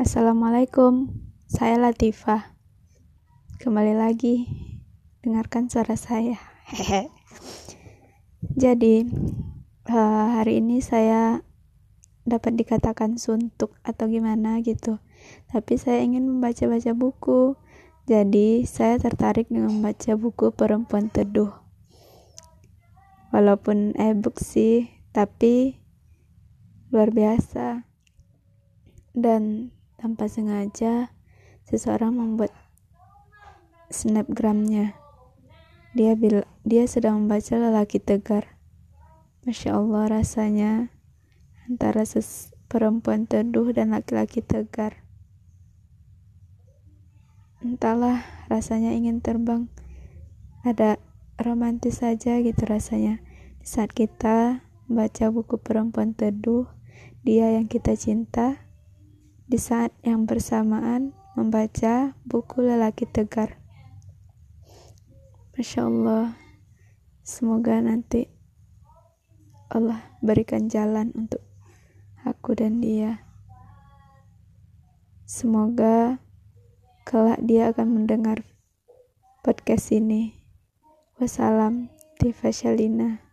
Assalamualaikum, saya Latifah. Kembali lagi dengarkan suara saya. Hehe. Jadi, uh, hari ini saya dapat dikatakan suntuk atau gimana gitu. Tapi saya ingin membaca-baca buku. Jadi, saya tertarik dengan membaca buku Perempuan Teduh. Walaupun e-book sih, tapi luar biasa. Dan tanpa sengaja, seseorang membuat snapgramnya. Dia bil dia sedang membaca lelaki tegar. Masya Allah rasanya antara ses perempuan teduh dan laki-laki tegar. Entahlah, rasanya ingin terbang. Ada romantis saja gitu rasanya. Saat kita membaca buku perempuan teduh, dia yang kita cinta, di saat yang bersamaan membaca buku lelaki tegar. Masya Allah, semoga nanti Allah berikan jalan untuk aku dan dia. Semoga kelak dia akan mendengar podcast ini. Wassalam, Tifa Shalina.